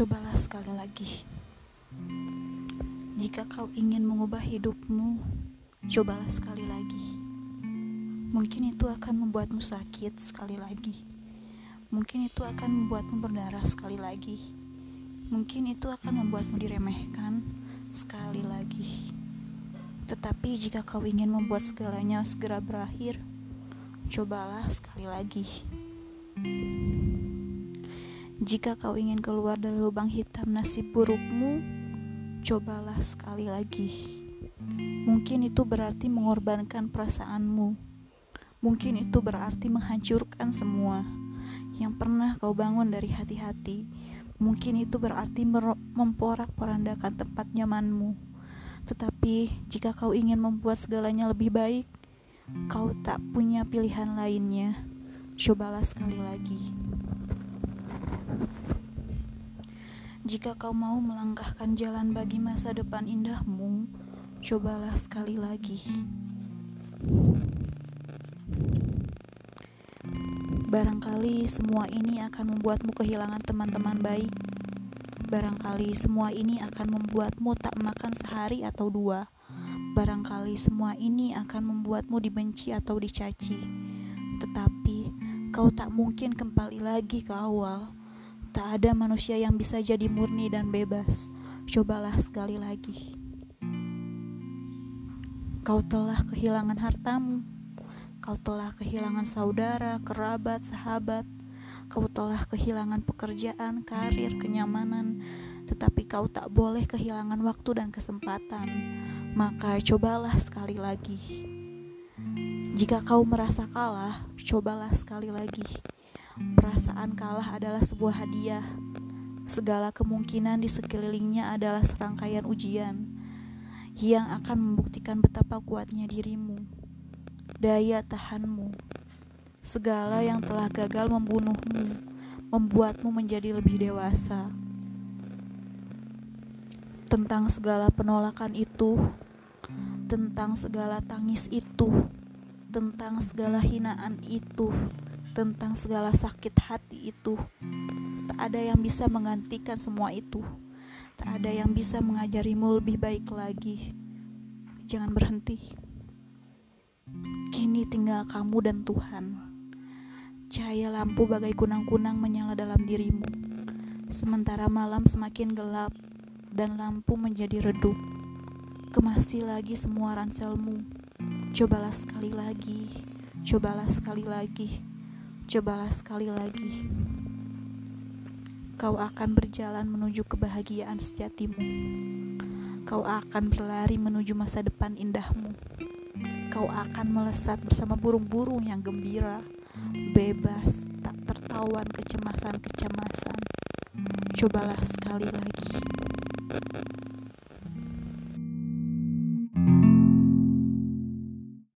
Cobalah sekali lagi. Jika kau ingin mengubah hidupmu, cobalah sekali lagi. Mungkin itu akan membuatmu sakit sekali lagi. Mungkin itu akan membuatmu berdarah sekali lagi. Mungkin itu akan membuatmu diremehkan sekali lagi. Tetapi jika kau ingin membuat segalanya segera berakhir, cobalah sekali lagi. Jika kau ingin keluar dari lubang hitam nasib burukmu, cobalah sekali lagi. Mungkin itu berarti mengorbankan perasaanmu. Mungkin itu berarti menghancurkan semua yang pernah kau bangun dari hati-hati. Mungkin itu berarti memporak-porandakan tempat nyamanmu. Tetapi jika kau ingin membuat segalanya lebih baik, kau tak punya pilihan lainnya. Cobalah sekali lagi. Jika kau mau melangkahkan jalan bagi masa depan indahmu, cobalah sekali lagi. Barangkali semua ini akan membuatmu kehilangan teman-teman baik. Barangkali semua ini akan membuatmu tak makan sehari atau dua. Barangkali semua ini akan membuatmu dibenci atau dicaci. Tetapi kau tak mungkin kembali lagi ke awal Tak ada manusia yang bisa jadi murni dan bebas. Cobalah sekali lagi. Kau telah kehilangan hartamu. Kau telah kehilangan saudara, kerabat, sahabat. Kau telah kehilangan pekerjaan, karir, kenyamanan, tetapi kau tak boleh kehilangan waktu dan kesempatan. Maka cobalah sekali lagi. Jika kau merasa kalah, cobalah sekali lagi. Perasaan kalah adalah sebuah hadiah. Segala kemungkinan di sekelilingnya adalah serangkaian ujian yang akan membuktikan betapa kuatnya dirimu, daya tahanmu. Segala yang telah gagal membunuhmu, membuatmu menjadi lebih dewasa. Tentang segala penolakan itu, tentang segala tangis itu, tentang segala hinaan itu tentang segala sakit hati itu. Tak ada yang bisa menggantikan semua itu. Tak ada yang bisa mengajarimu lebih baik lagi. Jangan berhenti. Kini tinggal kamu dan Tuhan. Cahaya lampu bagai kunang-kunang menyala dalam dirimu. Sementara malam semakin gelap dan lampu menjadi redup. Kemasi lagi semua ranselmu. Cobalah sekali lagi. Cobalah sekali lagi. Cobalah sekali lagi. Kau akan berjalan menuju kebahagiaan sejatimu. Kau akan berlari menuju masa depan indahmu. Kau akan melesat bersama burung-burung yang gembira, bebas, tak tertawan kecemasan-kecemasan. Cobalah sekali lagi.